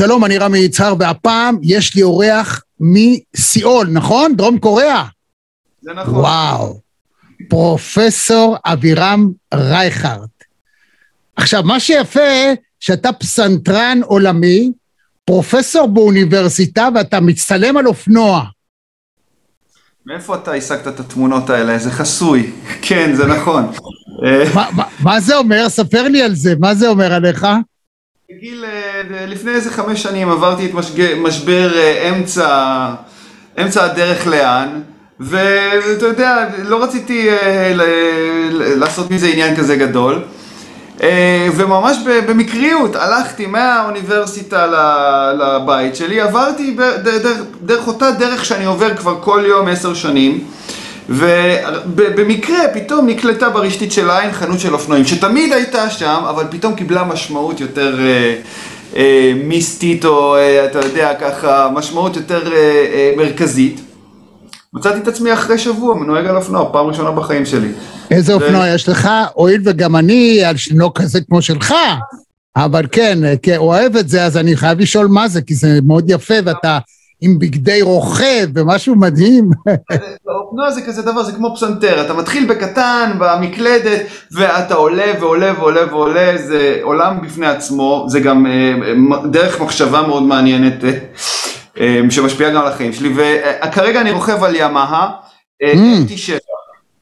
שלום, אני רמי יצהר, והפעם יש לי אורח מסיאול, נכון? דרום קוריאה? זה נכון. וואו, פרופסור אבירם רייכרד. עכשיו, מה שיפה, שאתה פסנתרן עולמי, פרופסור באוניברסיטה ואתה מצטלם על אופנוע. מאיפה אתה השגת את התמונות האלה? זה חסוי. כן, זה נכון. מה, מה, מה זה אומר? ספר לי על זה, מה זה אומר עליך? בגיל, אה, לפני איזה חמש שנים עברתי את. משבר אה, אמצע, אמצע הדרך לאן, ואתה יודע, לא רציתי אה. לעשות מזה עניין כזה גדול. וממש במקריות הלכתי מהאוניברסיטה לבית שלי, עברתי דרך אותה דרך שאני עובר כבר כל יום עשר שנים ובמקרה פתאום נקלטה ברשתית של העין חנות של אופנועים שתמיד הייתה שם אבל פתאום קיבלה משמעות יותר אה, אה, מיסטית או אה, אתה יודע ככה משמעות יותר אה, אה, מרכזית מצאתי את עצמי אחרי שבוע מנוהג על אופנוע פעם ראשונה בחיים שלי איזה אופנוע יש לך? הואיל וגם אני לא כזה כמו שלך אבל כן, כן, אוהב את זה אז אני חייב לשאול מה זה כי זה מאוד יפה ואתה עם בגדי רוכב ומשהו מדהים. אופנוע זה כזה דבר, זה כמו פסנתר, אתה מתחיל בקטן, במקלדת, ואתה עולה ועולה ועולה ועולה, זה עולם בפני עצמו, זה גם אה, דרך מחשבה מאוד מעניינת אה, אה, שמשפיעה גם על החיים שלי, וכרגע אני רוכב על ימאה, T7,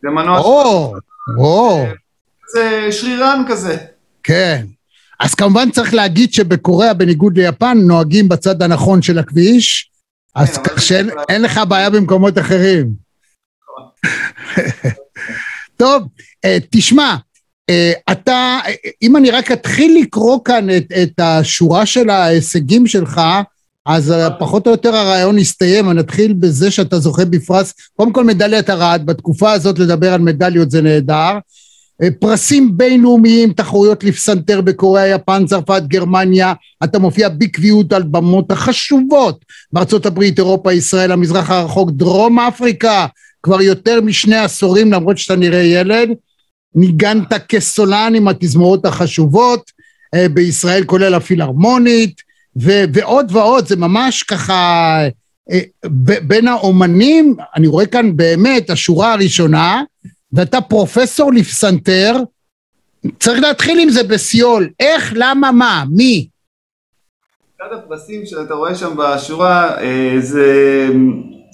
זה מנוע... זה שרירן כזה. כן. אז כמובן צריך להגיד שבקוריאה, בניגוד ליפן, נוהגים בצד הנכון של הכביש, אז כן, כך שאין לך בעיה במקומות אחרים. טוב, אה, תשמע, אה, אתה, אם אני רק אתחיל לקרוא כאן את, את השורה של ההישגים שלך, אז פחות או יותר הרעיון יסתיים, אני אתחיל בזה שאתה זוכה בפרס, קודם כל מדליית ארד, בתקופה הזאת לדבר על מדליות זה נהדר, פרסים בינלאומיים, תחרויות לפסנתר בקוריאה, יפן, צרפת, גרמניה, אתה מופיע בקביעות על במות החשובות. בארצות הברית, אירופה, ישראל, המזרח הרחוק, דרום אפריקה, כבר יותר משני עשורים למרות שאתה נראה ילד, ניגנת כסולן עם התזמורות החשובות, אה, בישראל כולל הפילהרמונית, ו- ועוד ועוד, זה ממש ככה אה, בין האומנים, אני רואה כאן באמת השורה הראשונה, ואתה פרופסור לפסנתר, צריך להתחיל עם זה בסיול. איך, למה, מה, מי? אחד הפרסים שאתה רואה שם בשורה אה, זה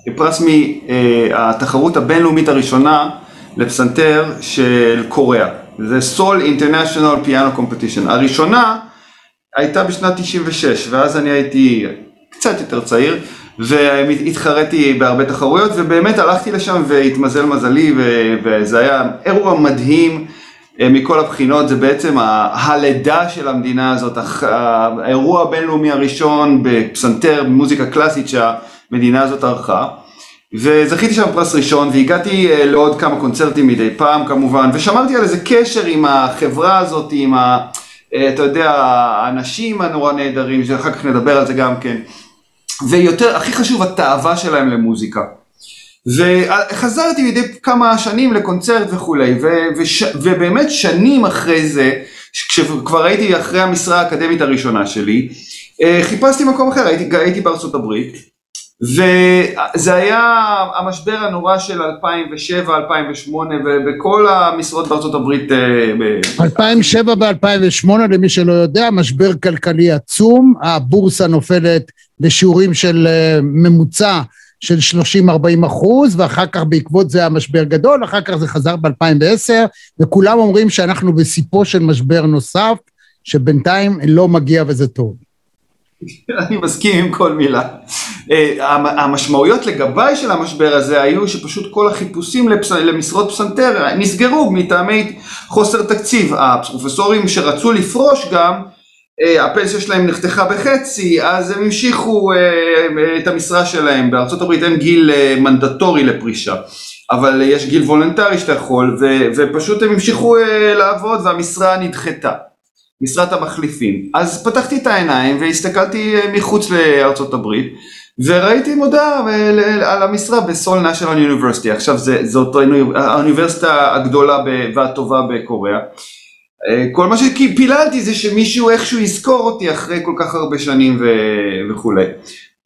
אה, פרס מהתחרות הבינלאומית הראשונה לפסנתר של קוריאה. זה סול אינטרנשיונל פיאנו קומפטישן. הראשונה הייתה בשנת 96 ואז אני הייתי קצת יותר צעיר והתחרתי בהרבה תחרויות ובאמת הלכתי לשם והתמזל מזלי וזה היה אירוע מדהים אה, מכל הבחינות, זה בעצם הלידה של המדינה הזאת, האירוע הבינלאומי הראשון בפסנתר, במוזיקה קלאסית שהמדינה הזאת ערכה. וזכיתי שם פרס ראשון והגעתי אה, לעוד כמה קונצרטים מדי פעם כמובן. ושמרתי על איזה קשר עם החברה הזאת, עם ה... אה, אתה יודע, האנשים הנורא נהדרים, שאחר כך נדבר על זה גם כן. ויותר, הכי חשוב, התאווה שלהם למוזיקה. וחזרתי מדי כמה שנים לקונצרט וכולי, ו, וש, ובאמת שנים אחרי זה, כשכבר הייתי אחרי המשרה האקדמית הראשונה שלי, אה, חיפשתי מקום אחר, הייתי, הייתי בארצות הברית, וזה היה המשבר הנורא של 2007, 2008 ובכל המשרות בארצות הברית. 2007 אה, ו-2008 למי שלא יודע, משבר כלכלי עצום, הבורסה נופלת לשיעורים של אה, ממוצע של 30-40 אחוז, ואחר כך בעקבות זה המשבר גדול, אחר כך זה חזר ב-2010, וכולם אומרים שאנחנו בסיפו של משבר נוסף, שבינתיים לא מגיע וזה טוב. אני מסכים עם כל מילה. אה, המשמעויות לגביי של המשבר הזה היו שפשוט כל החיפושים למשרות פסנתר נסגרו מטעמי חוסר תקציב. הפרופסורים שרצו לפרוש גם, הפנסיה שלהם נחתכה בחצי, אז הם המשיכו אה, את המשרה שלהם. הברית אין גיל מנדטורי לפרישה, אבל יש גיל וולונטרי שאתה יכול, ופשוט הם המשיכו לעבוד והמשרה נדחתה. משרת המחליפים. אז פתחתי את העיניים והסתכלתי אה, מחוץ הברית וראיתי מודעה אה, על המשרה בסול נשיונל יוניברסיטי. עכשיו זה, זאת האוניברסיטה הגדולה והטובה בקוריאה. כל מה שפיללתי זה שמישהו איכשהו יזכור אותי אחרי כל כך הרבה שנים וכולי.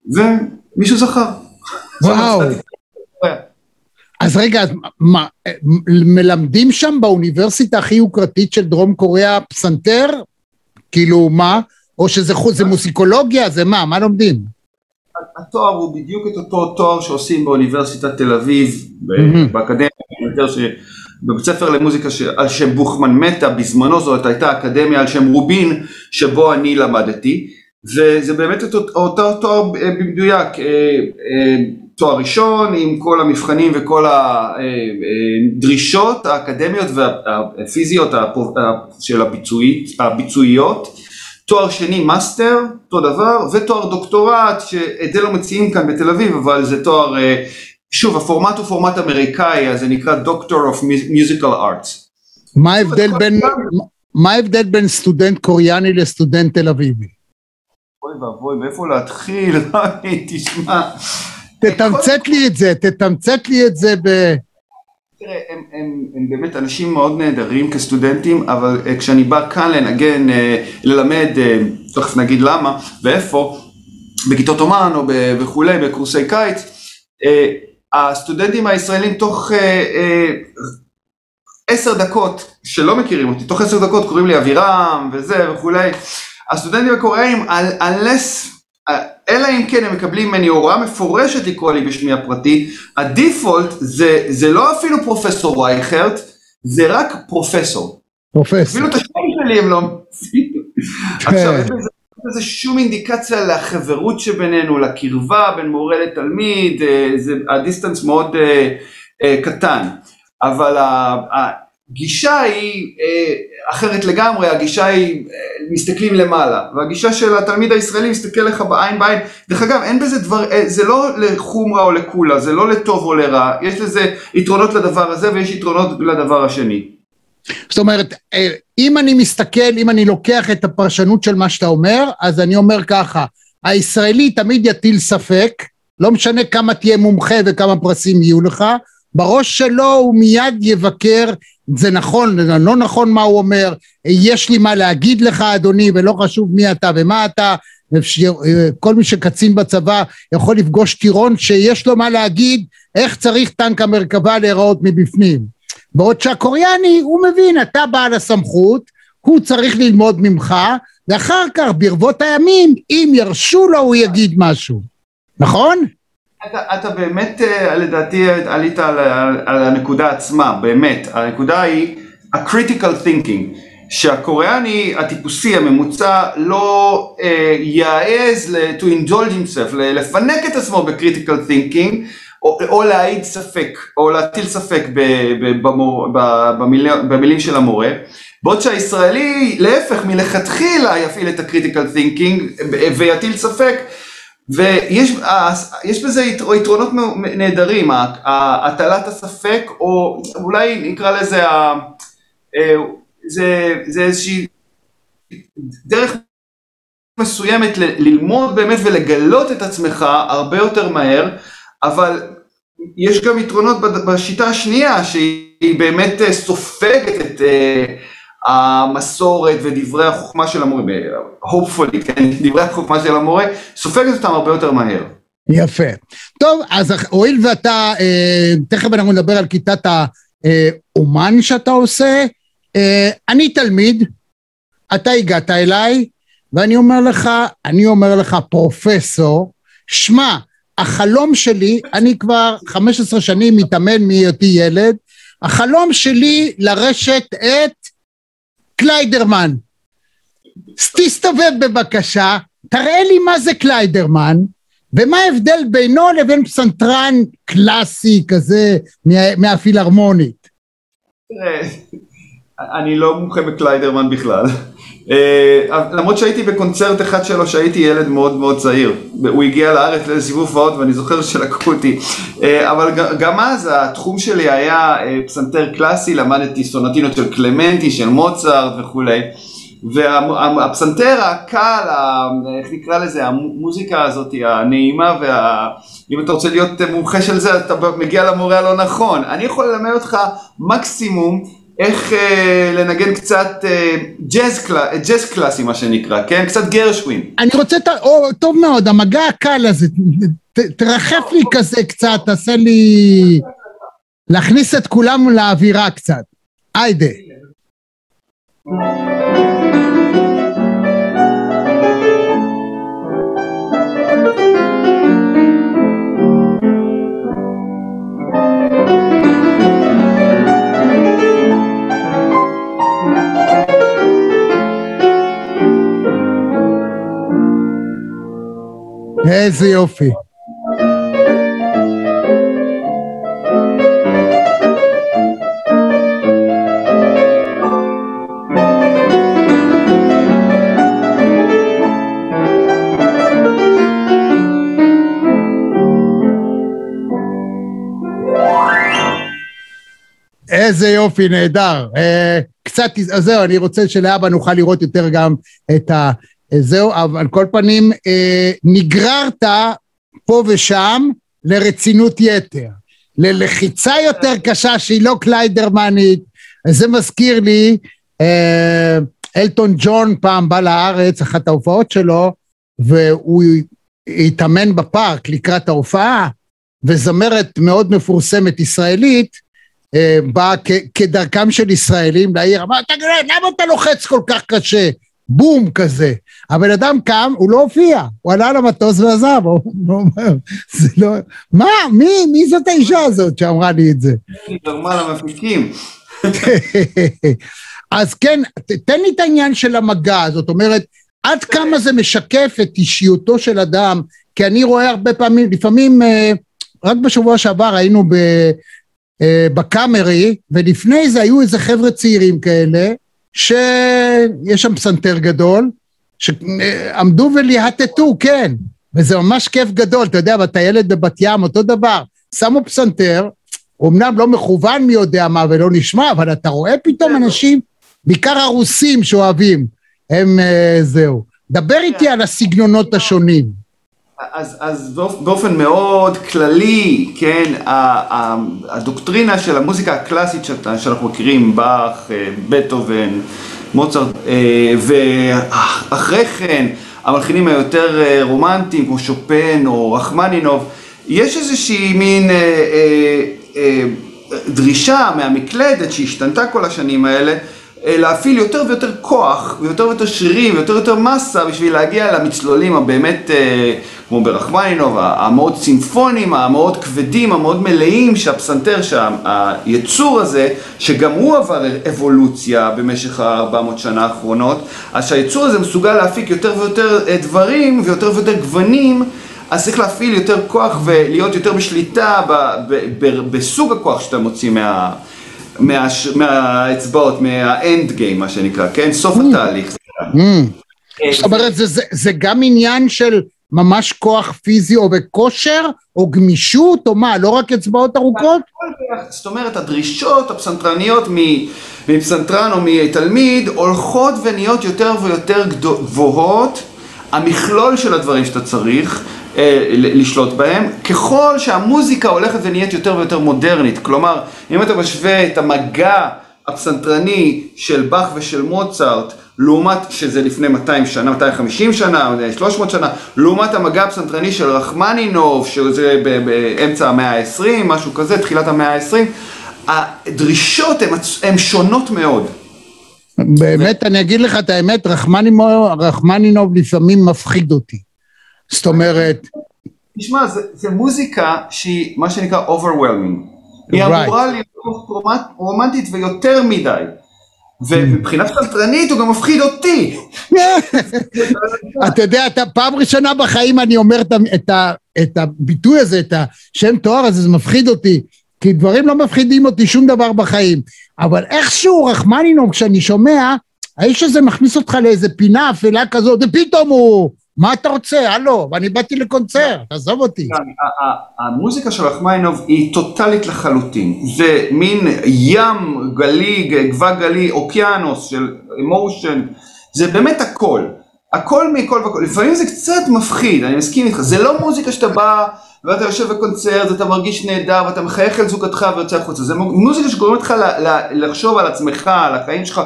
ומישהו זכר. וואו. אז רגע, אז מה, מלמדים שם באוניברסיטה הכי יוקרתית של דרום קוריאה פסנתר? כאילו מה? או שזה זה מוסיקולוגיה? זה מה? מה לומדים? התואר הוא בדיוק את אותו תואר שעושים באוניברסיטת תל אביב, באקדמיה, בבית ספר למוזיקה על שם בוכמן מתה, בזמנו זאת הייתה אקדמיה על שם רובין שבו אני למדתי. וזה באמת אותו תואר במדויק, תואר ראשון עם כל המבחנים וכל הדרישות האקדמיות והפיזיות של הביצועיות, תואר שני מאסטר, אותו דבר, ותואר דוקטורט, שאת זה לא מציעים כאן בתל אביב, אבל זה תואר, שוב הפורמט הוא פורמט אמריקאי, אז זה נקרא Doctor of Musical Arts. מה ההבדל בין, מה ההבדל בין סטודנט קוריאני לסטודנט תל אביבי? אוי ואבוי, מאיפה להתחיל? תשמע. תתמצת לי את זה, תתמצת לי את זה ב... תראה, הם, הם, הם באמת אנשים מאוד נהדרים כסטודנטים, אבל uh, כשאני בא כאן לנגן, uh, ללמד, uh, תכף נגיד למה ואיפה, בכיתות אומן או וכולי, בקורסי קיץ, uh, הסטודנטים הישראלים תוך עשר uh, uh, דקות, שלא מכירים אותי, תוך עשר דקות קוראים לי אבירם וזה וכולי, הסטודנטים הקוריאים, unless אלא אם כן הם מקבלים ממני הוראה מפורשת לקרוא לי בשמי הפרטי, הדיפולט זה, זה לא אפילו פרופסור וייכרט, זה רק פרופסור. פרופסור. אפילו את השם שלי הם לא. כן. עכשיו, אין בזה שום אינדיקציה לחברות שבינינו, לקרבה בין מורה לתלמיד, אה, זה, הדיסטנס מאוד uh, uh, קטן. אבל הגישה היא אחרת לגמרי, הגישה היא מסתכלים למעלה, והגישה של התלמיד הישראלי מסתכל לך בעין בעין, דרך אגב אין בזה דבר, אה, זה לא לחומרה או לקולה, זה לא לטוב או לרע, יש לזה יתרונות לדבר הזה ויש יתרונות לדבר השני. זאת אומרת, אה, אם אני מסתכל, אם אני לוקח את הפרשנות של מה שאתה אומר, אז אני אומר ככה, הישראלי תמיד יטיל ספק, לא משנה כמה תהיה מומחה וכמה פרסים יהיו לך, בראש שלו הוא מיד יבקר זה נכון, זה לא נכון מה הוא אומר, יש לי מה להגיד לך אדוני ולא חשוב מי אתה ומה אתה, כל מי שקצין בצבא יכול לפגוש טירון שיש לו מה להגיד איך צריך טנק המרכבה להיראות מבפנים. בעוד שהקוריאני הוא מבין אתה בעל הסמכות, הוא צריך ללמוד ממך ואחר כך ברבות הימים אם ירשו לו הוא יגיד משהו, נכון? אתה, אתה באמת אה, לדעתי עלית על, על, על הנקודה עצמה, באמת, הנקודה היא ה-critical thinking, שהקוריאני הטיפוסי הממוצע לא אה, יעז to indulge himself, לפנק את עצמו ב-critical thinking, או, או להעיד ספק, או להטיל ספק במור, ב, במיל, במילים של המורה, בעוד שהישראלי להפך מלכתחילה יפעיל את ה-critical thinking ויטיל ספק ויש בזה יתרונות נהדרים, הטלת הספק, או אולי נקרא לזה, אה, זה, זה איזושהי דרך מסוימת ללמוד באמת ולגלות את עצמך הרבה יותר מהר, אבל יש גם יתרונות בשיטה השנייה שהיא באמת אה, סופגת את אה, המסורת ודברי החוכמה של המורה, hopefully, כן, דברי החוכמה של המורה, סופגת אותם הרבה יותר מהר. יפה. טוב, אז הואיל ואתה, אה, תכף אנחנו נדבר על כיתת האומן שאתה עושה, אה, אני תלמיד, אתה הגעת אליי, ואני אומר לך, אני אומר לך, פרופסור, שמע, החלום שלי, אני כבר 15 שנים מתאמן מהיותי ילד, החלום שלי לרשת את קליידרמן. תסתובב בבקשה, תראה לי מה זה קליידרמן, ומה ההבדל בינו לבין פסנתרן קלאסי כזה מה, מהפילהרמונית. אני לא מומחה בקליידרמן בכלל. אה, למרות שהייתי בקונצרט אחד שלו שהייתי ילד מאוד מאוד צעיר. הוא הגיע לארץ לסיבוב ועוד ואני זוכר שלקחו אותי. אה, אבל גם אז התחום שלי היה אה, פסנתר קלאסי, למדתי סונטינות של קלמנטי, של מוצרט וכולי. והפסנתר הקל, איך נקרא לזה, המוזיקה הזאת הנעימה, ואם אתה רוצה להיות מומחה של זה אתה מגיע למורה הלא נכון. אני יכול ללמד אותך מקסימום איך אה, לנגן קצת אה, ג'אז, קל, ג'אז קלאסי מה שנקרא, כן? קצת גרשווין. אני רוצה, טוב מאוד, המגע הקל הזה, ת, תרחף לי כזה קצת, תעשה לי... להכניס את כולם לאווירה קצת. היידה. איזה יופי. איזה יופי, נהדר. אה, קצת, אז זהו, אני רוצה שלהבא נוכל לראות יותר גם את ה... אה, זהו, אבל על כל פנים, אה, נגררת פה ושם לרצינות יתר. ללחיצה יותר קשה שהיא לא קליידרמנית. זה מזכיר לי, אה, אלטון ג'ון פעם בא לארץ, אחת ההופעות שלו, והוא התאמן בפארק לקראת ההופעה, וזמרת מאוד מפורסמת ישראלית, אה, באה כדרכם של ישראלים לעיר, אמר, תגיד, למה אתה לוחץ כל כך קשה? בום כזה. הבן אדם קם, הוא לא הופיע, הוא עלה למטוס ועזב, הוא אומר, זה לא... מה? מי? מי זאת האישה הזאת שאמרה לי את זה? היא גרמה למפיקים. אז כן, תן לי את העניין של המגע, זאת אומרת, עד כמה זה משקף את אישיותו של אדם, כי אני רואה הרבה פעמים, לפעמים, אה, רק בשבוע שעבר היינו ב, אה, בקאמרי, ולפני זה היו איזה חבר'ה צעירים כאלה, שיש שם פסנתר גדול, שעמדו וליהטטו, כן, וזה ממש כיף גדול, אתה יודע, ואתה ילד בבת ים, אותו דבר, שמו פסנתר, אמנם לא מכוון מי יודע מה ולא נשמע, אבל אתה רואה פתאום אנשים, בעיקר הרוסים שאוהבים, הם אה, זהו. דבר איתי על הסגנונות השונים. אז, אז באופ- באופן מאוד כללי, כן, הדוקטרינה של המוזיקה הקלאסית שאנחנו מכירים, באך, אה, בטהובן, מוצרט, אה, ואחרי כן המלחינים היותר אה, רומנטיים כמו שופן או רחמנינוב, יש איזושהי מין אה, אה, אה, דרישה מהמקלדת שהשתנתה כל השנים האלה להפעיל יותר ויותר כוח ויותר ויותר שרירים ויותר ויותר מסה בשביל להגיע למצלולים הבאמת אה, כמו ברחמנינוב, המאוד סימפונים, המאוד כבדים, המאוד מלאים שהפסנתר, שהיצור הזה, שגם הוא עבר אבולוציה במשך ה-400 שנה האחרונות, אז שהיצור הזה מסוגל להפיק יותר ויותר אה, דברים ויותר ויותר גוונים אז צריך להפעיל יותר כוח ולהיות יותר בשליטה ב, ב, ב, בסוג הכוח שאתה מוציא מה, מהאצבעות, מהאנד גיים מה שנקרא, כן? סוף התהליך. Mm. זאת אומרת, זה, זה, זה גם עניין של ממש כוח פיזי או בכושר, או גמישות, או מה, לא רק אצבעות ארוכות? זאת אומרת, הדרישות הפסנתרניות מפסנתרן או מתלמיד הולכות ונהיות יותר ויותר גבוהות, המכלול של הדברים שאתה צריך אה, לשלוט בהם, ככל שהמוזיקה הולכת ונהיית יותר ויותר מודרנית. כלומר, אם אתה משווה את המגע הפסנתרני של באך ושל מוצרט, לעומת, שזה לפני 200 שנה, 250 שנה, 300 שנה, לעומת המגע הפסנתרני של רחמנינוב, שזה באמצע המאה ה-20, משהו כזה, תחילת המאה ה-20, הדרישות הן שונות מאוד. באמת, אני אגיד לך את האמת, רחמנינוב לפעמים מפחיד אותי. זאת אומרת... תשמע, זה, מוזיקה שהיא מה שנקרא overwhelming. היא אמורה right. להיות רומנטית ויותר מדי. ומבחינה פסנתרנית הוא גם מפחיד אותי. אתה יודע, אתה פעם ראשונה בחיים אני אומר את הביטוי הזה, את השם תואר הזה, זה מפחיד אותי. כי דברים לא מפחידים אותי שום דבר בחיים. אבל איכשהו רחמנינוב, כשאני שומע, האיש הזה מכניס אותך לאיזה פינה אפלה כזאת, ופתאום הוא... מה אתה רוצה? הלו, ואני באתי לקונצרט, עזוב אותי. המוזיקה של רחמיינוב היא טוטאלית לחלוטין. זה מין ים גלי, גבה גלי, אוקיינוס של אמושן, זה באמת הכל. הכל מכל וכל. לפעמים זה קצת מפחיד, אני מסכים איתך. זה לא מוזיקה שאתה בא ואתה יושב בקונצרט, ואתה מרגיש נהדר, ואתה מחייך אל זוגתך ויוצא החוצה. זה מוזיקה שגורמת לך לחשוב על עצמך, על החיים שלך.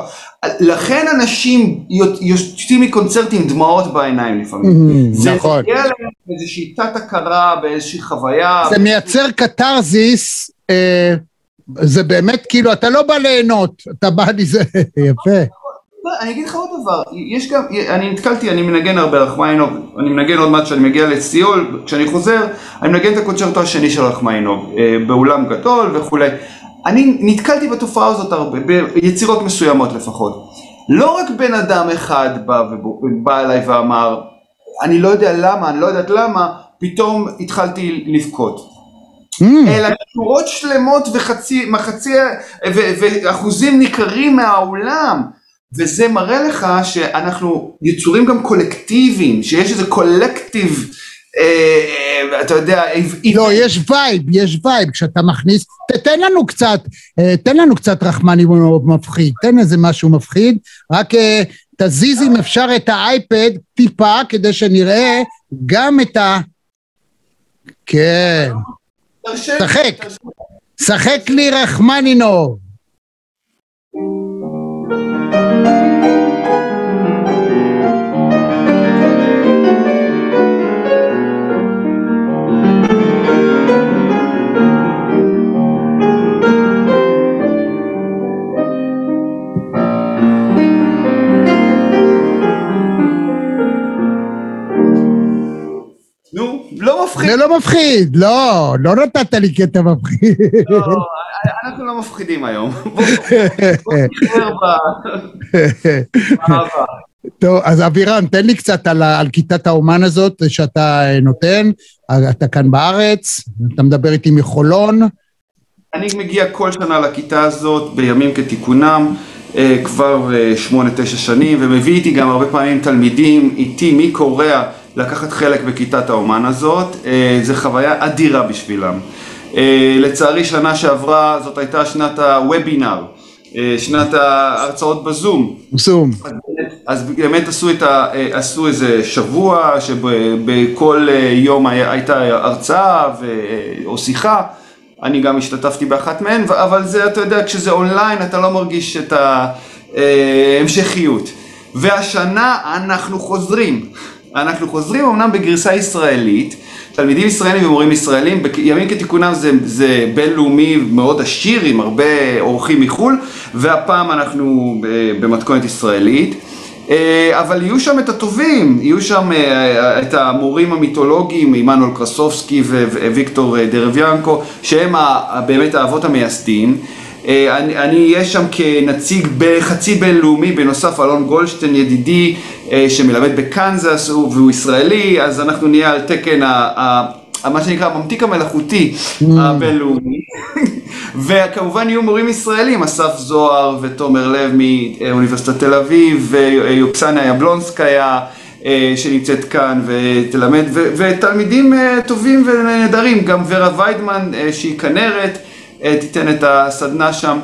לכן אנשים יוצאים מקונצרטים עם דמעות בעיניים לפעמים. נכון. זה מגיע להם באיזושהי תת הכרה, באיזושהי חוויה. זה מייצר קתרזיס, אה, זה באמת כאילו, אתה לא בא ליהנות, אתה בא לזה, יפה. אני אגיד לך עוד דבר, יש גם, אני נתקלתי, אני מנגן הרבה רחמיינוב, אני מנגן עוד מעט כשאני מגיע לסיול, כשאני חוזר, אני מנגן את הקונצ'רטו השני של רחמיינוב, אה, באולם גדול וכולי. אני נתקלתי בתופעה הזאת הרבה, ביצירות מסוימות לפחות. לא רק בן אדם אחד בא, בא אליי ואמר, אני לא יודע למה, אני לא יודעת למה, פתאום התחלתי לבכות. Mm. אלא שורות שלמות וחצי, מחצי, ואחוזים ניכרים מהאולם. וזה מראה לך שאנחנו יצורים גם קולקטיביים, שיש איזה קולקטיב, אתה יודע... לא, יש vibe, יש vibe, כשאתה מכניס, תן לנו קצת, אה, תן לנו קצת רחמנינוב מפחיד, תן איזה משהו מפחיד, רק אה, תזיז אם אפשר את האייפד טיפה, כדי שנראה גם את ה... כן. שחק, שחק לי רחמנינוב. לא מפחיד. זה לא מפחיד, לא, לא נתת לי קטע מפחיד. לא, אנחנו לא מפחידים היום. טוב, אז אבירן, תן לי קצת על, על כיתת האומן הזאת שאתה נותן, אתה כאן בארץ, אתה מדבר איתי מחולון. אני מגיע כל שנה לכיתה הזאת בימים כתיקונם, אה, כבר אה, שמונה, תשע שנים, ומביא איתי גם הרבה פעמים תלמידים איתי מקוריאה לקחת חלק בכיתת האומן הזאת, אה, זו חוויה אדירה בשבילם. אה, לצערי שנה שעברה זאת הייתה שנת הוובינר, אה, שנת ההרצאות בזום. זום. אז באמת עשו, ה, עשו איזה שבוע שבכל יום הייתה הרצאה או שיחה, אני גם השתתפתי באחת מהן, אבל זה אתה יודע כשזה אונליין אתה לא מרגיש את ההמשכיות. והשנה אנחנו חוזרים. אנחנו חוזרים אמנם בגרסה ישראלית, תלמידים ישראלים ומורים ישראלים, בימים כתיקונם זה, זה בינלאומי מאוד עשיר עם הרבה אורחים מחו"ל, והפעם אנחנו במתכונת ישראלית. אה, אבל יהיו שם את הטובים, יהיו שם אה, את המורים המיתולוגיים, עמנואל קרסובסקי וויקטור דרביאנקו, שהם באמת האבות המייסדים. אה, אני אהיה שם כנציג חצי בינלאומי, בנוסף אלון גולדשטיין ידידי אה, שמלמד בקנזס והוא ישראלי, אז אנחנו נהיה על תקן ה... ה... מה שנקרא הממתיק המלאכותי mm. הבינלאומי. וכמובן יהיו מורים ישראלים, אסף זוהר ותומר לב מאוניברסיטת תל אביב, ויוקסניה יבלונסקיה אה, שנמצאת כאן ותלמד, ותלמידים טובים ונהדרים, גם ורה ויידמן שהיא כנרת. אה, תיתן את הסדנה שם.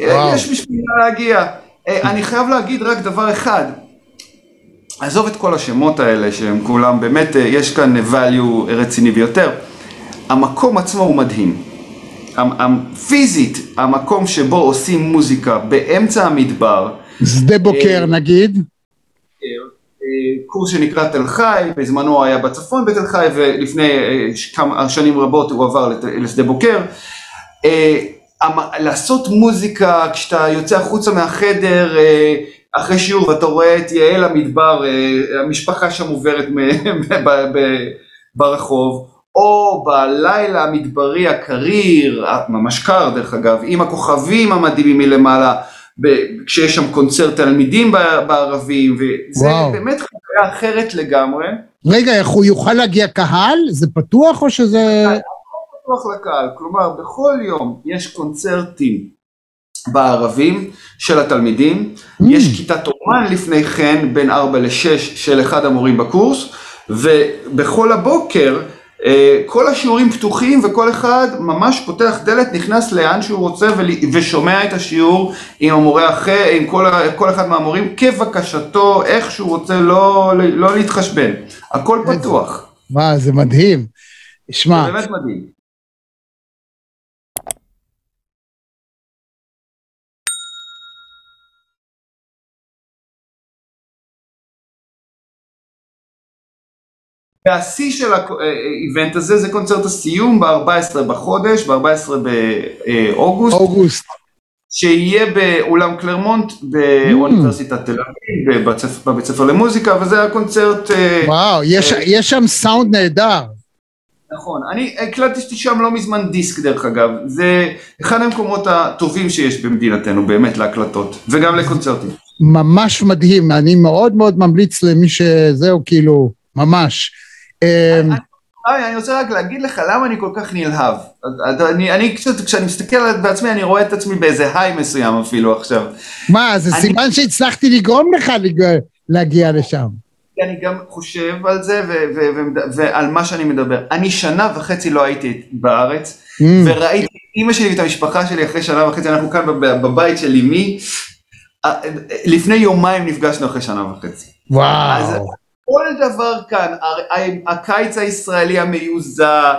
אה, וואו. יש בשביל להגיע. אה, אני חייב להגיד רק דבר אחד. עזוב את כל השמות האלה שהם כולם, באמת יש כאן value רציני ביותר. המקום עצמו הוא מדהים. פיזית, המקום שבו עושים מוזיקה באמצע המדבר. שדה בוקר נגיד. קורס שנקרא תל חי, בזמנו היה בצפון בתל חי ולפני כמה שנים רבות הוא עבר לשדה בוקר. אה, לעשות מוזיקה כשאתה יוצא החוצה מהחדר אה, אחרי שיעור ואתה רואה את יעל המדבר, אה, המשפחה שם עוברת ברחוב, או בלילה המדברי הקריר, ממש קר דרך אגב, עם הכוכבים המדהימים מלמעלה, כשיש שם קונצרט תלמידים בערבים, וזה וואו. באמת חוויה אחרת לגמרי. רגע, איך הוא יוכל להגיע קהל? זה פתוח או שזה... פתוח לקהל, כלומר בכל יום יש קונצרטים בערבים של התלמידים, mm. יש כיתת אומן לפני כן בין 4 ל-6 של אחד המורים בקורס, ובכל הבוקר אה, כל השיעורים פתוחים וכל אחד ממש פותח דלת, נכנס לאן שהוא רוצה ושומע את השיעור עם המורה אחר, עם כל, כל אחד מהמורים כבקשתו, איך שהוא רוצה, לא, לא להתחשבן, הכל פתוח. מה, זה מדהים. שמע, זה באמת מדהים. והשיא של האיבנט הזה זה קונצרט הסיום ב-14 בחודש, ב-14 באוגוסט, אוגוסט. שיהיה באולם קלרמונט באוניברסיטת תל אביב, בבית ספר- למוזיקה, וזה הקונצרט... אה, וואו, יש- יש שם סאונד נהדר. נכון, אני הקלטתי שם לא מזמן דיסק דרך אגב, זה אחד המקומות הטובים שיש במדינתנו באמת להקלטות, וגם לקונצרטים. ממש מדהים, אני מאוד מאוד ממליץ למי שזהו, כאילו, ממש. אמ, היי, אני רוצה רק להגיד לך למה אני כל כך נלהב. אני, אני קצת, כשאני מסתכל בעצמי, אני רואה את עצמי באיזה היי מסוים אפילו עכשיו. מה, זה אני- סימן שהצלחתי לגרום לך להגיע לשם. אני גם חושב על זה ו- ו- ו- ועל מה שאני מדבר. אני שנה וחצי לא הייתי בארץ, Mm, וראיתי אימא שלי ואת המשפחה שלי אחרי שנה וחצי, אנחנו כאן בב- בבית של אמי. אה, לפני יומיים נפגשנו אחרי שנה וחצי. וואו. כל דבר כאן, הקיץ הישראלי המיוזע,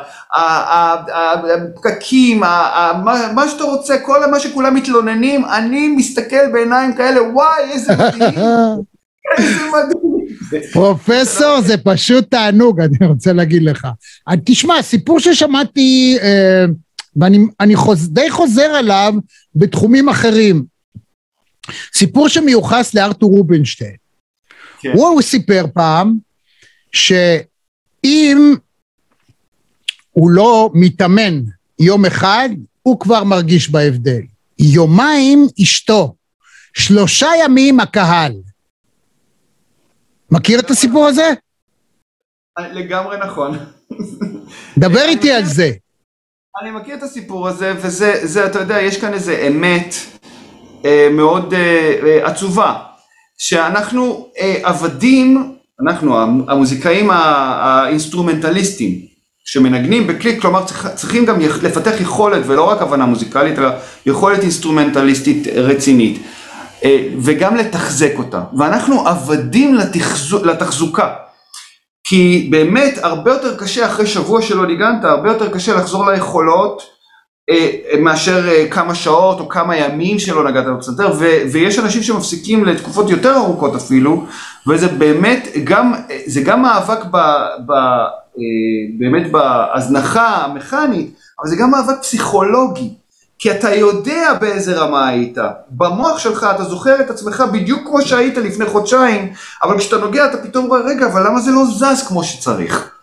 הפקקים, מה- שאתה רוצה, כל מה שכולם מתלוננים, אני מסתכל בעיניים כאלה, וואי, איזה מדהים, איזה מדהים. פרופסור זה פשוט תענוג, אני רוצה להגיד לך. אה, תשמע, סיפור ששמעתי, אה, ואני די חוזר עליו בתחומים אחרים. סיפור שמיוחס לארתור רובינשטיין. כן. הוא, הוא סיפר פעם שאם הוא לא מתאמן יום אחד, הוא כבר מרגיש בהבדל. יומיים אשתו, שלושה ימים הקהל. מכיר את הסיפור הזה? לגמרי נכון. דבר איתי על זה. אני מכיר את הסיפור הזה, וזה, זה, אתה יודע, יש כאן איזה אמת אה, מאוד אה, אה, עצובה, שאנחנו אה, עבדים, אנחנו המ- המוזיקאים האינסטרומנטליסטים, שמנגנים בקליק, כלומר צריכים גם לפתח יכולת, ולא רק הבנה מוזיקלית, אלא יכולת אינסטרומנטליסטית רצינית, אה, וגם לתחזק אותה, ואנחנו עבדים לתחזו, לתחזוקה. כי באמת הרבה יותר קשה אחרי שבוע שלא ניגנת, הרבה יותר קשה לחזור ליכולות מאשר אה, כמה שעות או כמה ימים שלא נגעת בפסנתר, ויש אנשים שמפסיקים לתקופות יותר ארוכות אפילו, וזה באמת גם, אה, זה גם מאבק ב, ב, אה, באמת בהזנחה המכנית, אבל זה גם מאבק פסיכולוגי. כי אתה יודע באיזה רמה היית, במוח שלך אתה זוכר את עצמך בדיוק כמו שהיית לפני חודשיים, אבל כשאתה נוגע אתה פתאום רואה, רגע, אבל למה זה לא זז כמו שצריך?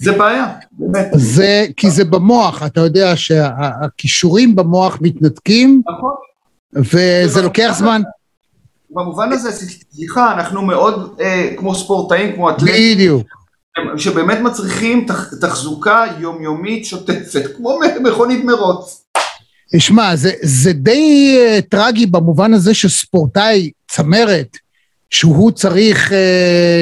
זה בעיה, באמת. זה, כי זה במוח, אתה יודע שהכישורים במוח מתנתקים, נכון. וזה לוקח זמן. במובן הזה, סליחה, אנחנו מאוד אה, כמו ספורטאים, כמו אתלטים, בדיוק. שבאמת מצריכים תח, תחזוקה יומיומית שוטפת, כמו מכונית מרוץ. תשמע, זה, זה די uh, טרגי במובן הזה שספורטאי צמרת, שהוא צריך uh,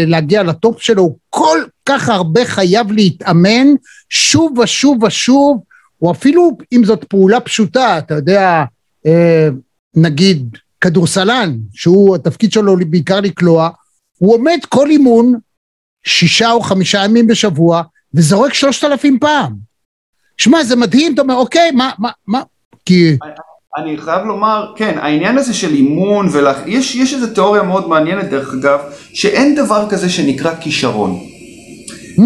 להגיע לטופ שלו, כל כך הרבה חייב להתאמן שוב ושוב ושוב, או אפילו אם זאת פעולה פשוטה, אתה יודע, uh, נגיד כדורסלן, שהוא, התפקיד שלו בעיקר לקלוע, הוא עומד כל אימון שישה או חמישה ימים בשבוע, וזורק שלושת אלפים פעם. שמע, זה מדהים, אתה אומר, אוקיי, מה, מה, מה, כי... אני חייב לומר, כן, העניין הזה של אימון, ולח... יש, יש איזו תיאוריה מאוד מעניינת דרך אגב, שאין דבר כזה שנקרא כישרון.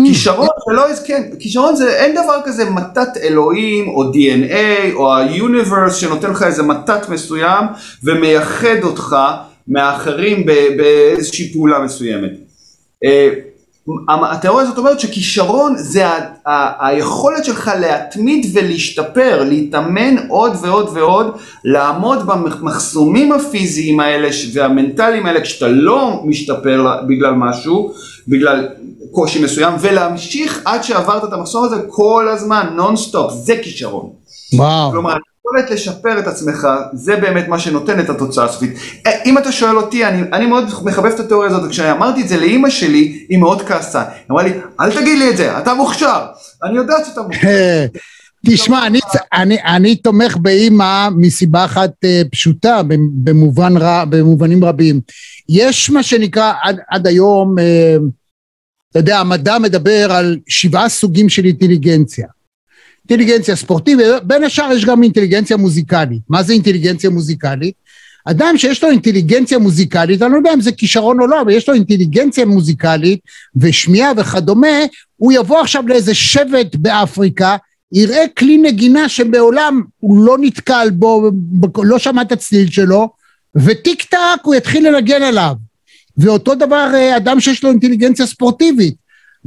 כישרון זה לא, כן, כישרון זה, אין דבר כזה מתת אלוהים, או DNA, או ה-universe שנותן לך איזה מתת מסוים, ומייחד אותך מהאחרים באיזושהי פעולה מסוימת. התיאוריה הזאת אומרת שכישרון זה ה- ה- היכולת שלך להתמיד ולהשתפר, להתאמן עוד ועוד ועוד, לעמוד במחסומים הפיזיים האלה והמנטליים האלה כשאתה לא משתפר בגלל משהו, בגלל קושי מסוים, ולהמשיך עד שעברת את המחסום הזה כל הזמן, נונסטופ, זה כישרון. וואו. כלומר, היכולת לשפר את עצמך, זה באמת מה שנותן את התוצאה הסופית. אה, אם אתה שואל אותי, אני, אני מאוד מחבב את התיאוריה הזאת, וכשאמרתי את זה לאימא שלי, היא מאוד כעסה. היא אמרה לי, אל תגיד לי את זה, אתה מוכשר. אני יודעת שאתה מוכשר. תשמע, אני, אני, אני תומך באימא מסיבה אחת אה, פשוטה, במובן רע, במובנים רבים. יש מה שנקרא עד, עד היום, אה, אתה יודע, המדע מדבר על שבעה סוגים של אינטליגנציה. אינטליגנציה ספורטיבית, בין השאר יש גם אינטליגנציה מוזיקלית. מה זה אינטליגנציה מוזיקלית? אדם שיש לו אינטליגנציה מוזיקלית, אני לא יודע אם זה כישרון או לא, אבל יש לו אינטליגנציה מוזיקלית ושמיעה וכדומה, הוא יבוא עכשיו לאיזה שבט באפריקה, יראה כלי נגינה שמעולם הוא לא נתקל בו, לא שמע את הצליל שלו, וטיק טק הוא יתחיל לנגן עליו. ואותו דבר אה, אדם שיש לו אינטליגנציה ספורטיבית,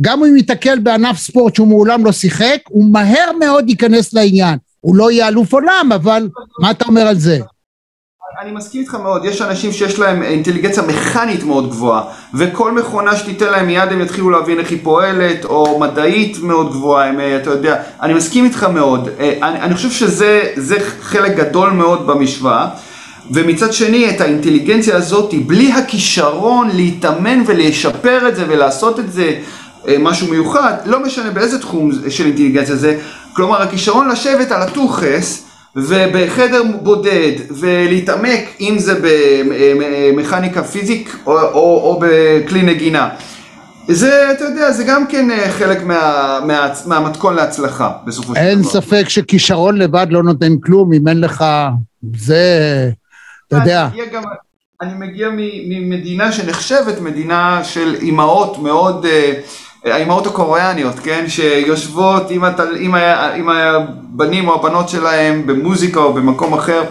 גם אם ייתקל בענף ספורט שהוא מעולם לא שיחק, הוא מהר מאוד ייכנס לעניין. הוא לא יהיה אלוף עולם, אבל מה אתה אומר על זה? אני מסכים איתך מאוד, יש אנשים שיש להם אינטליגנציה מכנית מאוד גבוהה וכל מכונה שתיתן להם מיד הם יתחילו להבין איך היא פועלת או מדעית מאוד גבוהה, הם, אתה יודע, אני מסכים איתך מאוד, אה, אני, אני חושב שזה חלק גדול מאוד במשוואה ומצד שני את האינטליגנציה הזאת בלי הכישרון להתאמן ולשפר את זה ולעשות את זה אה, משהו מיוחד, לא משנה באיזה תחום של אינטליגנציה זה, כלומר הכישרון לשבת על הטוחס ובחדר בודד ולהתעמק אם זה במכניקה פיזיק או, או, או בכלי נגינה. זה, אתה יודע, זה גם כן אה, חלק מה, מה, מהמתכון להצלחה בסופו של דבר. אין ספק שכישרון לבד לא נותן כלום אם אין לך... זה... אתה יודע. גם, אני מגיע ממדינה שנחשבת מדינה של אימהות מאוד... Uh, האימהות הקוריאניות, כן, שיושבות עם, התל... עם, ה... עם הבנים או הבנות שלהם במוזיקה או במקום אחר,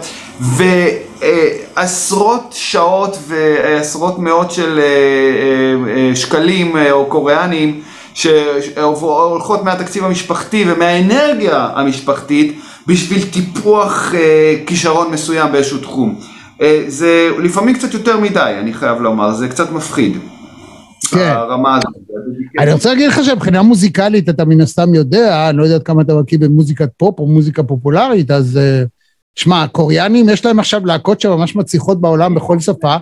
ועשרות שעות ועשרות מאות של אה, אה, אה, שקלים או קוריאנים שהולכות מהתקציב המשפחתי ומהאנרגיה המשפחתית בשביל טיפוח כישרון מסוים באיזשהו תחום. זה לפעמים קצת יותר מדי, אני חייב לומר, זה קצת מפחיד. כן. הרמה הזאת. אני רוצה להגיד לך שמבחינה מוזיקלית אתה מן הסתם יודע, אני לא יודע כמה אתה מכיר במוזיקת פופ או מוזיקה פופולרית, אז אה, שמע, הקוריאנים יש להם עכשיו להקות שממש מצליחות בעולם בכל שפה,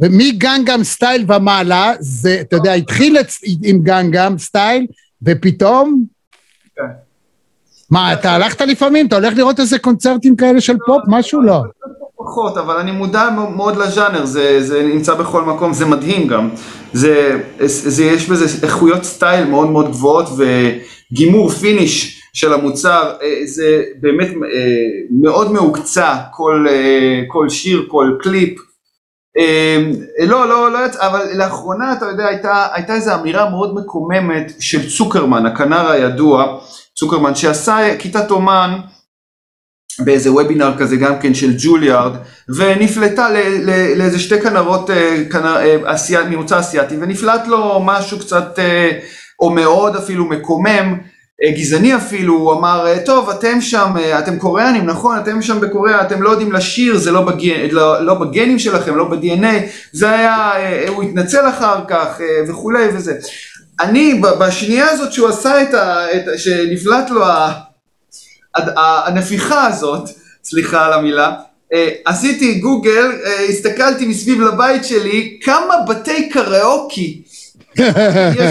ומ Gangnam Style ומעלה, זה, אתה יודע, התחיל עם Gangnam Style, ופתאום... מה, אתה הלכת לפעמים? אתה הולך לראות איזה קונצרטים כאלה של פופ? משהו לא. פחות, אבל אני מודע מאוד לז'אנר, זה, זה נמצא בכל מקום, זה מדהים גם. זה, זה, יש בזה איכויות style מאוד מאוד גבוהות וגימור finish של המוצר, אה, זה באמת אה, מאוד מהוקצע, כל, אה, כל שיר, כל קליפ. לא, לא, לא יצא, אבל לאחרונה, אתה יודע, הייתה, הייתה איזו אמירה מאוד מקוממת של צוקרמן, הכנר הידוע, צוקרמן, שעשה כיתת אומן, באיזה וובינר כזה גם כן של ג'וליארד ונפלטה לאיזה שתי כנרות אה, אה, ממוצא אסיאתי ונפלט לו משהו קצת אה, או מאוד אפילו מקומם גזעני אפילו, הוא אמר טוב אתם שם, אתם קוריאנים נכון, אתם שם בקוריאה, אתם לא יודעים לשיר, זה לא, בג... לא, לא בגנים שלכם, לא ב-DNA, זה היה, הוא התנצל אחר כך וכולי וזה. אני בשנייה הזאת שהוא עשה את ה... את... שנפלט לו ה... הנפיחה הזאת, סליחה על המילה, אה, עשיתי גוגל, אה, הסתכלתי מסביב לבית שלי, כמה בתי קראוקי יש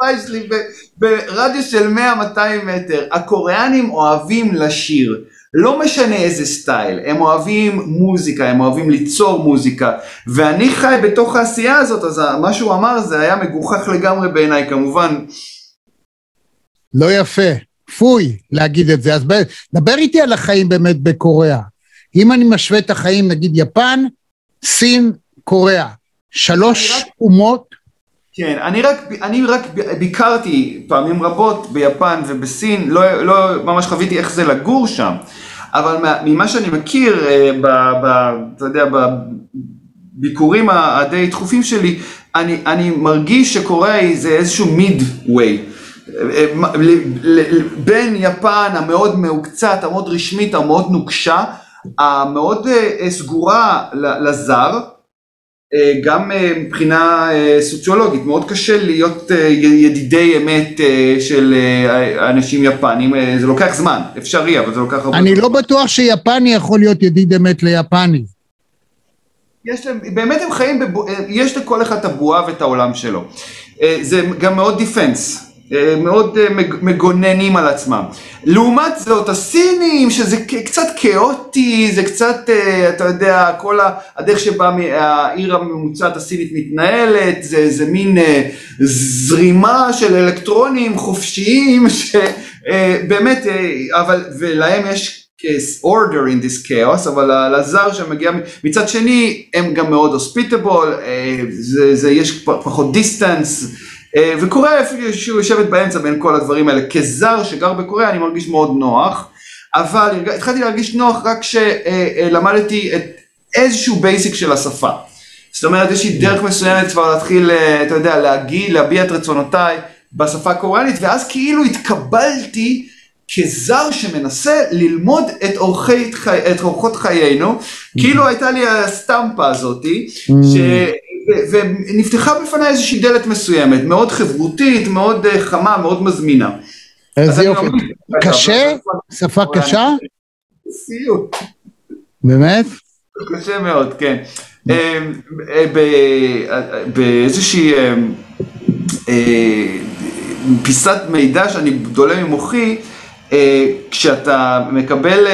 בבית שלי ברדיוס של 100-200 מטר. הקוריאנים אוהבים לשיר. לא משנה איזה סטייל, הם אוהבים מוזיקה, הם אוהבים ליצור מוזיקה, ואני חי בתוך העשייה הזאת, אז מה שהוא אמר זה היה מגוחך לגמרי בעיניי, כמובן. לא יפה. כפוי להגיד את זה. אז דבר איתי על החיים באמת בקוריאה. אם אני משווה את החיים, נגיד יפן, סין, קוריאה. שלוש רק... אומות. כן, אני רק, אני רק ביקרתי פעמים רבות ביפן ובסין, לא, לא ממש חוויתי איך זה לגור שם, אבל ממה שאני מכיר, אה, ב, ב, אתה יודע, בביקורים הדי דחופים שלי, אני, אני מרגיש שקוריאה זה איזשהו מיד ווי. בין יפן המאוד מהוקצת, המאוד רשמית, המאוד נוקשה, המאוד אה, סגורה לזר, אה, גם אה, מבחינה סוציולוגית, מאוד קשה להיות ידידי אמת של אנשים יפנים, זה לוקח זמן, אפשרי, אבל זה לוקח הרבה זמן. אני לא בטוח שיפני יכול להיות ידיד אמת ליפני. יש להם, באמת הם חיים, בבו, יש לכל אחד את הבועה ואת העולם שלו. זה גם מאוד דיפנס, אה, מאוד אה, מגוננים על עצמם. לעומת זאת הסינים שזה קצת כאוטי, זה קצת, אה, אתה יודע, כל הדרך שבה העיר הממוצעת הסינית מתנהלת, זה, זה מין זרימה של אלקטרונים חופשיים, שבאמת, אבל, ולהם יש order in this chaos, אבל לזר שמגיע, מצד שני הם גם מאוד hospitable, זה, זה יש פחות distance. אה, וקוריאה איפשהו יושבת באמצע בין כל הדברים האלה. כזר שגר בקוריאה אני מרגיש מאוד נוח, אבל התחלתי להרגיש נוח רק כשלמדתי את איזשהו בייסיק של השפה. זאת אומרת, יש לי דרך מסוימת כבר להתחיל, אה, אתה יודע, להגיד, להביע את רצונותיי בשפה הקוריאנית, ואז כאילו התקבלתי כזר שמנסה ללמוד את, אורחי, את אורחות חיינו, כאילו הייתה לי הסטמפה הזאתי, ש... ונפתחה בפניי איזושהי דלת מסוימת, מאוד חברותית, מאוד אה, חמה, מאוד מזמינה. איזה יופי. קשה? שפה קשה? סיוט. באמת? קשה מאוד, כן. אה, אה, באיזושהי פיסת מידע שאני דולה ממוחי, כשאתה מקבל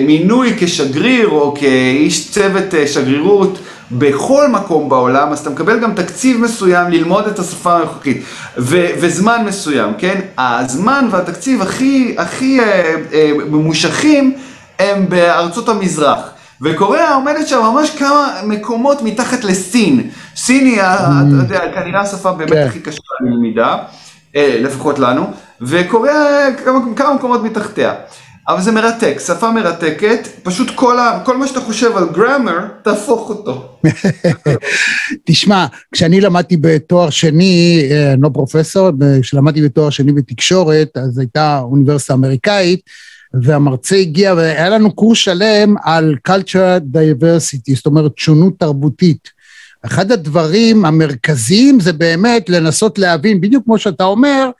מינוי כשגריר או כאיש צוות שגרירות בכל מקום בעולם, אז אתה מקבל גם תקציב מסוים ללמוד את השפה הנוכחית, וזמן מסוים, כן? הזמן והתקציב הכי, הכי אה, אה, ממושכים הם בארצות המזרח. וקוריאה עומדת שם ממש כמה מקומות מתחת לסין. סין היא, mm. אתה יודע, כנראה השפה באמת כן. הכי קשה ללמידה, אה, לפחות לנו, וקוריאה כמה, כמה מקומות מתחתיה. אבל זה מרתק, שפה מרתקת, פשוט כל, ה, כל מה שאתה חושב על גרמר, תהפוך אותו. תשמע, כשאני למדתי בתואר שני, אה, אני לא פרופסור, כשלמדתי בתואר שני בתקשורת, אז הייתה אוניברסיטה אמריקאית, והמרצה הגיע, והיה לנו קורס שלם על culture diversity, זאת אומרת שונות תרבותית. אחד הדברים המרכזיים זה באמת לנסות להבין, בדיוק כמו שאתה אומר,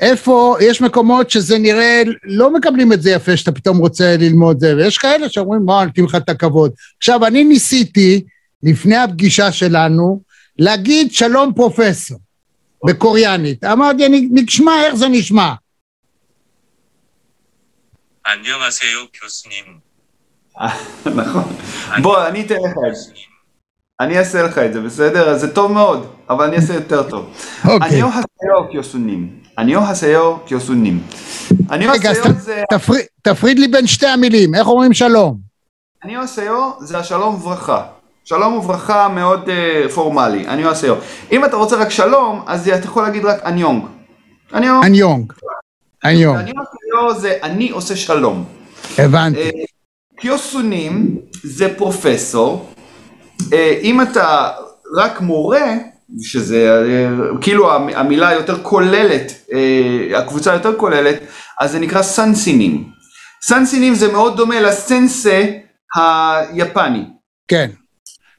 איפה, יש מקומות שזה נראה, לא מקבלים את זה יפה שאתה פתאום רוצה ללמוד זה, ויש כאלה שאומרים, בוא, נתאים לך את הכבוד. עכשיו, אני ניסיתי, לפני הפגישה שלנו, להגיד שלום פרופסור, בקוריאנית. אמרתי, אני, נשמע איך זה נשמע. נכון. בוא, אני אתן לך את זה. אני אעשה לך את זה, בסדר? אז זה טוב מאוד, אבל אני אעשה יותר טוב. אוקיי. אני אוהב קיוסונים. אניוהסיו קיוסונים. רגע, תפריד לי בין שתי המילים, איך אומרים שלום? אניוהסיו זה השלום וברכה. שלום וברכה מאוד uh, פורמלי, אניוהסיו. אם אתה רוצה רק שלום, אז אתה יכול להגיד רק אניונג. אניונג. אניונג. אניונג. אניוהסיו זה אני עושה שלום. הבנתי. Uh, קיוסונים זה פרופסור. Uh, אם אתה רק מורה, שזה כאילו המילה יותר כוללת, אה, הקבוצה יותר כוללת, אז זה נקרא סנסינים. סנסינים זה מאוד דומה לסנסה היפני. כן,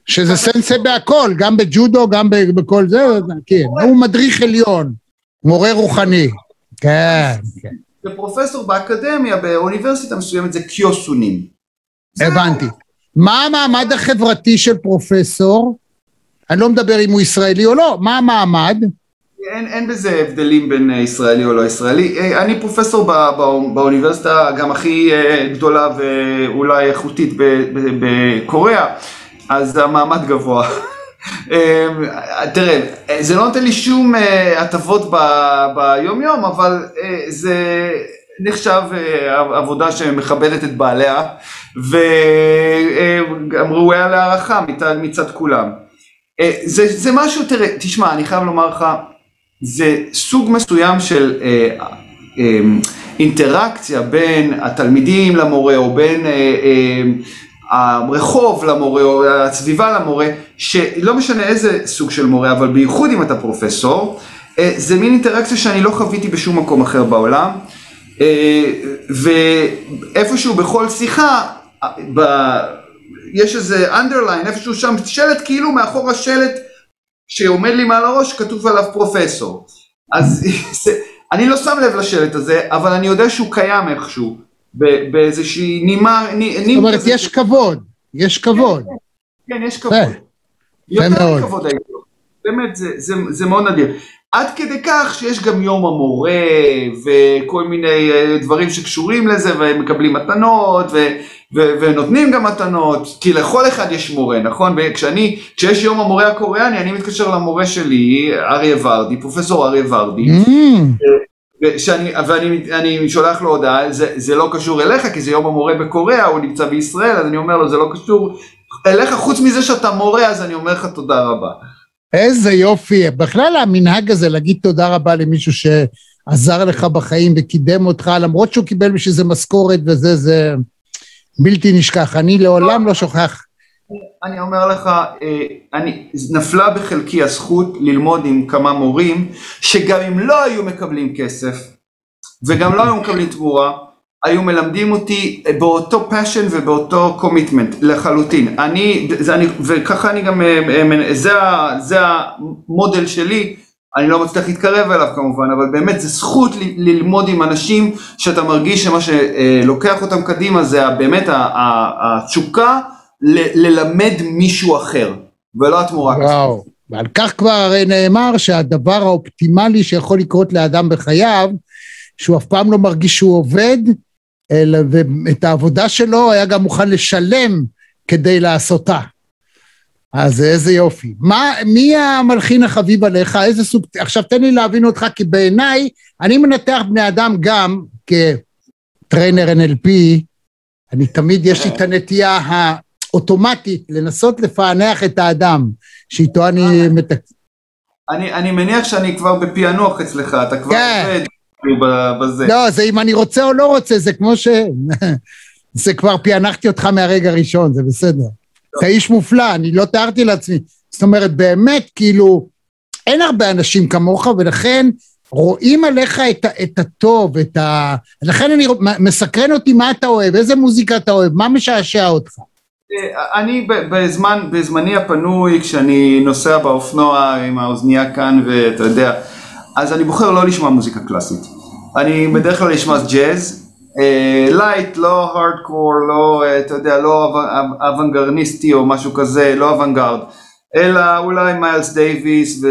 שזה סנסה בהכל, גם בג'ודו, גם בכל זה, כן, הוא מדריך עליון, מורה רוחני, כן, כן. ופרופסור באקדמיה באוניברסיטה מסוימת זה קיוסונים. הבנתי. מה המעמד החברתי של פרופסור? אני לא מדבר אם הוא ישראלי או לא, מה המעמד? אין, אין בזה הבדלים בין אה, ישראלי או לא ישראלי. אה, אני פרופסור בא, בא, באוניברסיטה גם הכי אה, גדולה ואולי איכותית בקוריאה, אז המעמד גבוה. תראה, זה לא נותן לי שום הטבות ביום יום, אבל זה נחשב עבודה שמכבדת את בעליה, וגם ראויה להערכה מצד כולם. אה, זה, זה משהו, תראה, תשמע, אני חייב לומר לך, זה סוג מסוים של אה, אה, אינטראקציה בין התלמידים למורה או בין אה, אה, הרחוב למורה או הסביבה למורה, שלא משנה איזה סוג של מורה, אבל בייחוד אם אתה פרופסור, אה, זה מין אינטראקציה שאני לא חוויתי בשום מקום אחר בעולם, אה, ואיפשהו בכל שיחה, ב... יש איזה underline איפשהו שם, שלט כאילו מאחור השלט שעומד לי מעל הראש כתוב עליו פרופסור. אז זה, אני לא שם לב לשלט הזה, אבל אני יודע שהוא קיים איכשהו, באיזושהי נימה, זאת אומרת, יש כבוד, יש כבוד. כן, כן, יש כבוד. יותר מכבוד הייתי. באמת, זה, זה, זה מאוד נדיר. עד כדי כך שיש גם יום המורה וכל מיני אה, דברים שקשורים לזה והם מקבלים מתנות ו, ו, ונותנים גם מתנות כי לכל אחד יש מורה נכון? וכשאני כשיש יום המורה הקוריאני אני מתקשר למורה שלי אריה ורדי פרופסור אריה ורדי. Mm. שאני, ואני אני שולח לו הודעה זה, זה לא קשור אליך כי זה יום המורה בקוריאה הוא נמצא בישראל אז אני אומר לו זה לא קשור אליך חוץ מזה שאתה מורה אז אני אומר לך תודה רבה איזה יופי. בכלל המנהג הזה להגיד תודה רבה למישהו שעזר לך בחיים וקידם אותך, למרות שהוא קיבל בשביל זה משכורת וזה, זה בלתי נשכח. אני לעולם לא שוכח. אני אומר לך, אה, אני, נפלה בחלקי הזכות ללמוד עם כמה מורים, שגם אם לא היו מקבלים כסף, וגם לא היו מקבלים תמורה, היו מלמדים אותי באותו passion ובאותו commitment לחלוטין. אני, זה אני, וככה אני גם, אה, אה, זה, זה המודל שלי, אני לא מצליח להתקרב אליו כמובן, אבל באמת זה זכות ללמוד עם אנשים שאתה מרגיש שמה שלוקח אותם קדימה זה באמת התשוקה ללמד מישהו אחר, ולא התמורה וואו, ועל כך כבר הרי נאמר שהדבר האופטימלי שיכול לקרות לאדם בחייו, שהוא אף פעם לא מרגיש שהוא עובד, ואת העבודה שלו היה גם מוכן לשלם כדי לעשותה. אז איזה יופי. מה, מי המלחין החביב עליך? איזה סוג... עכשיו תן לי להבין אותך, כי בעיניי, אני מנתח בני אדם גם כטריינר NLP, אני תמיד, יש לי את הנטייה האוטומטית לנסות לפענח את האדם, שאיתו אני מתק... אני, אני מניח שאני כבר בפענוח אצלך, אתה כבר כן. עובד. בזה. לא, זה אם אני רוצה או לא רוצה, זה כמו ש... זה כבר פענחתי אותך מהרגע הראשון, זה בסדר. אתה איש מופלא, אני לא תיארתי לעצמי. זאת אומרת, באמת, כאילו, אין הרבה אנשים כמוך, ולכן רואים עליך את, את הטוב, את ה... לכן אני, מסקרן אותי מה אתה אוהב, איזה מוזיקה אתה אוהב, מה משעשע אותך. אה, אני בזמן, בזמני הפנוי, כשאני נוסע באופנוע עם האוזנייה כאן, ואתה יודע, אז אני בוחר לא לשמוע מוזיקה קלאסית. אני בדרך כלל אשמע ג'אז, light, לא הארדקור, לא, uh, אתה יודע, לא אוונגרדיסטי או משהו כזה, לא אוונגרד, אלא אולי מיילס דייוויס ו...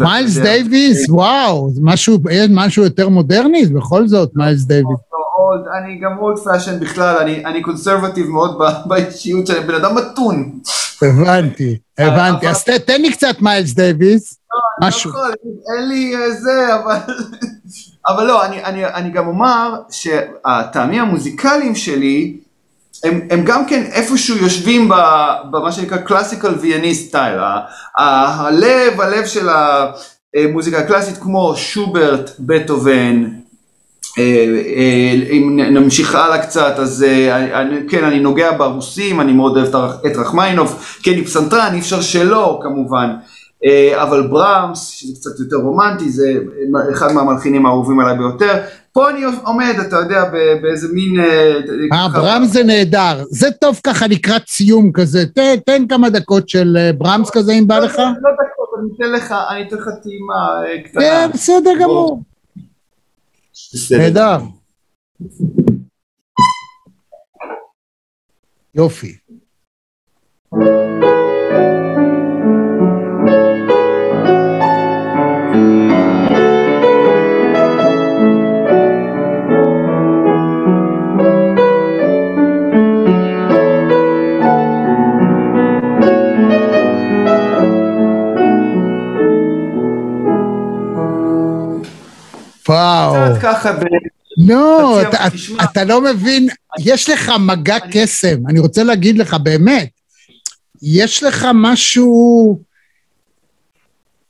מיילס דייוויס? וואו, משהו, משהו יותר מודרני בכל זאת, מיילס דייוויס. אני גם old fashion בכלל, אני, אני conservative מאוד באישיות שלי, בן אדם מתון. הבנתי, הבנתי. אז תן לי קצת מיילס דייוויס. לא, משהו. לא אין לי אה, זה, אבל... אבל לא, אני, אני, אני גם אומר שהטעמים המוזיקליים שלי, הם, הם גם כן איפשהו יושבים במה שנקרא קלאסיקל ויאניסט סטייל. הלב, הלב של המוזיקה הקלאסית כמו שוברט, בטהובן, אה, אה, אם נמשיך הלאה קצת, אז כן, אני נוגע ברוסים, אני מאוד אוהב את רחמיינוב, כן, היא פסנתרן, אי אפשר שלא כמובן. אה, אבל ברמס, שזה קצת יותר רומנטי, זה אחד מהמלחינים האהובים עליי ביותר. פה אני עומד, אתה יודע, באיזה מין... אה, אה ברמס זה נהדר. זה טוב ככה לקראת סיום כזה. תן, כמה דקות של אה, ברמס כזה, אם בא לא, לך. לא דקות, אני אתן לך, טעימה קטנה. כן, בסדר גמור. נהדר. יופי. וואו. קצת ככה ב... לא, אתה, לא מבין, יש לך מגע קסם, אני רוצה להגיד לך, באמת, יש לך משהו,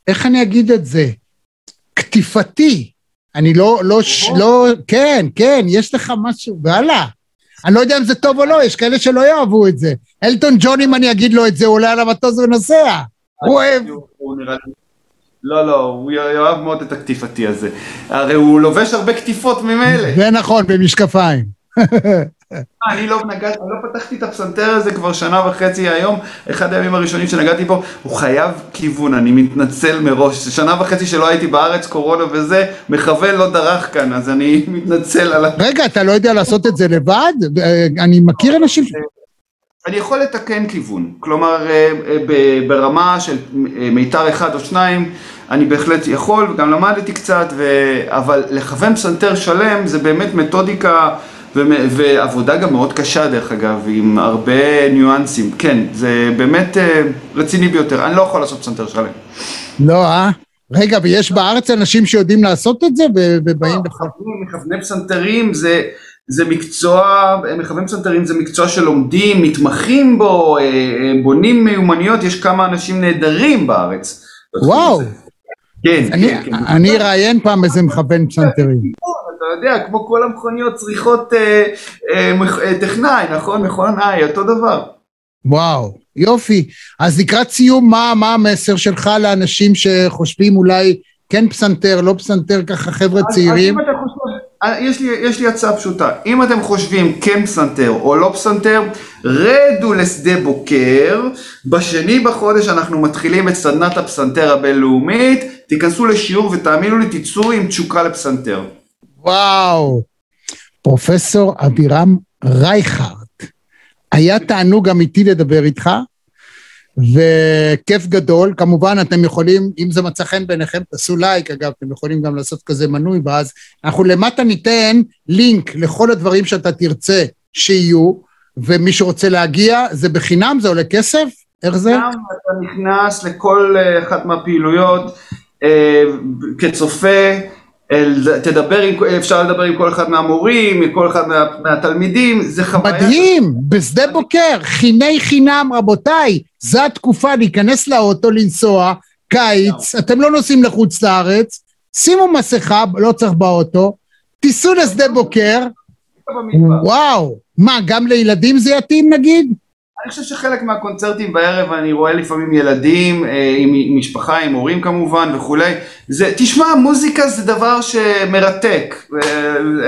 איך אני אגיד את זה? קטיפתי. אני לא, לא, ש, לא, כן, כן, יש לך משהו, והלאה. אני לא יודע אם זה טוב או לא, יש כאלה שלא יאהבו את זה. אלטון ג'ון, אם אני אגיד לו את זה, הוא עולה על המטוס ונוסע. הוא אוהב. הוא נראה לי לא, לא, הוא יאהב מאוד את הקטיפתי הזה. הרי הוא לובש הרבה קטיפות ממילא. זה נכון, במשקפיים. אני לא נגעתי, לא פתחתי את הפסנתר הזה כבר שנה וחצי היום, אחד הימים הראשונים שנגעתי פה, הוא חייב כיוון, אני מתנצל מראש, שנה וחצי שלא הייתי בארץ, קורונה וזה, מכוון לא דרך כאן, אז אני מתנצל על ה... רגע, אתה לא יודע לעשות את זה לבד? אני מכיר אנשים... אני יכול לתקן כיוון, כלומר אה, אה, ברמה של אה, מיתר אחד או שניים אני בהחלט יכול, וגם למדתי קצת, ו... אבל לכוון פסנתר שלם זה באמת מתודיקה ו... ועבודה גם מאוד קשה דרך אגב, עם הרבה ניואנסים. כן, זה באמת אה, רציני ביותר, אני לא יכול לעשות פסנתר שלם. לא, אה? רגע, ויש בארץ אנשים שיודעים לעשות את זה ובאים? לא, מכווני פסנתרים זה... זה מקצוע, מכוון פסנתרים זה מקצוע שלומדים, מתמחים בו, אה, אה, בונים מיומנויות, יש כמה אנשים נהדרים בארץ. וואו. כן, אני, כן, כן. אני אראיין פעם איזה מכוון פסנתרים. אתה יודע, כמו כל המכוניות צריכות אה, אה, אה, טכנאי, נכון? מכונאי, אותו דבר. וואו, יופי. אז לקראת סיום, מה, מה המסר שלך לאנשים שחושבים אולי כן פסנתר, לא פסנתר, ככה חבר'ה צעירים? יש לי, יש לי הצעה פשוטה, אם אתם חושבים כן פסנתר או לא פסנתר, רדו לשדה בוקר, בשני בחודש אנחנו מתחילים את סדנת הפסנתר הבינלאומית, תיכנסו לשיעור ותאמינו לי תצאו עם תשוקה לפסנתר. וואו, פרופסור אבירם רייכרד, היה תענוג אמיתי לדבר איתך. וכיף גדול, כמובן אתם יכולים, אם זה מצא חן בעיניכם, תעשו לייק, אגב, אתם יכולים גם לעשות כזה מנוי, ואז אנחנו למטה ניתן לינק לכל הדברים שאתה תרצה שיהיו, ומי שרוצה להגיע, זה בחינם, זה עולה כסף? איך זה? גם אתה נכנס לכל אה, אחת מהפעילויות כצופה, תדבר עם, אפשר לדבר עם כל אחד מהמורים, עם כל אחד מה, מהתלמידים, זה חוויה... מדהים, בשדה בוקר, חיני חינם, רבותיי, זו התקופה להיכנס לאוטו, לנסוע, קיץ, אתם לא נוסעים לחוץ לארץ, שימו מסכה, לא צריך באוטו, תיסעו לשדה בוקר, וואו, מה, גם לילדים זה יתאים נגיד? אני חושב שחלק מהקונצרטים בערב אני רואה לפעמים ילדים אה, עם משפחה, עם הורים כמובן וכולי. זה, תשמע, מוזיקה זה דבר שמרתק.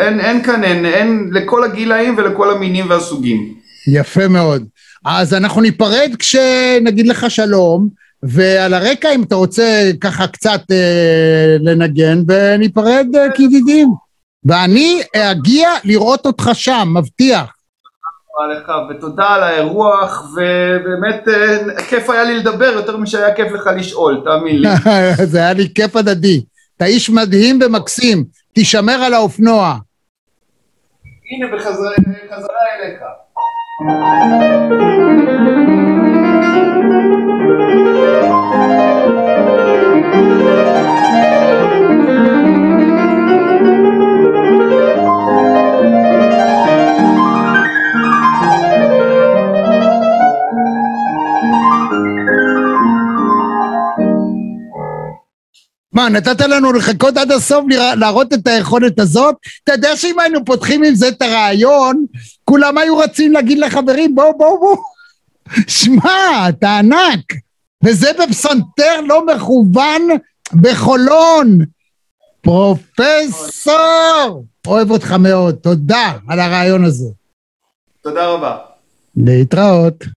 אין, אין כאן, אין, אין לכל הגילאים ולכל המינים והסוגים. יפה מאוד. אז אנחנו ניפרד כשנגיד לך שלום, ועל הרקע אם אתה רוצה ככה קצת אה, לנגן, וניפרד אה, כידידים. ואני אגיע לראות אותך שם, מבטיח. לך, ותודה על האירוח, ובאמת אה, כיף היה לי לדבר יותר משהיה כיף לך לשאול, תאמין לי. זה היה לי כיף הדדי. אתה איש מדהים ומקסים, תישמר על האופנוע. הנה בחזרה אליך. מה, נתת לנו לחכות עד הסוף להראות את היכולת הזאת? אתה יודע שאם היינו פותחים עם זה את הרעיון, כולם היו רצים להגיד לחברים, בואו, בואו, בואו. שמע, אתה ענק. וזה בפסנתר לא מכוון בחולון. פרופסור! אוהב אותך מאוד, תודה על הרעיון הזה. תודה רבה. להתראות.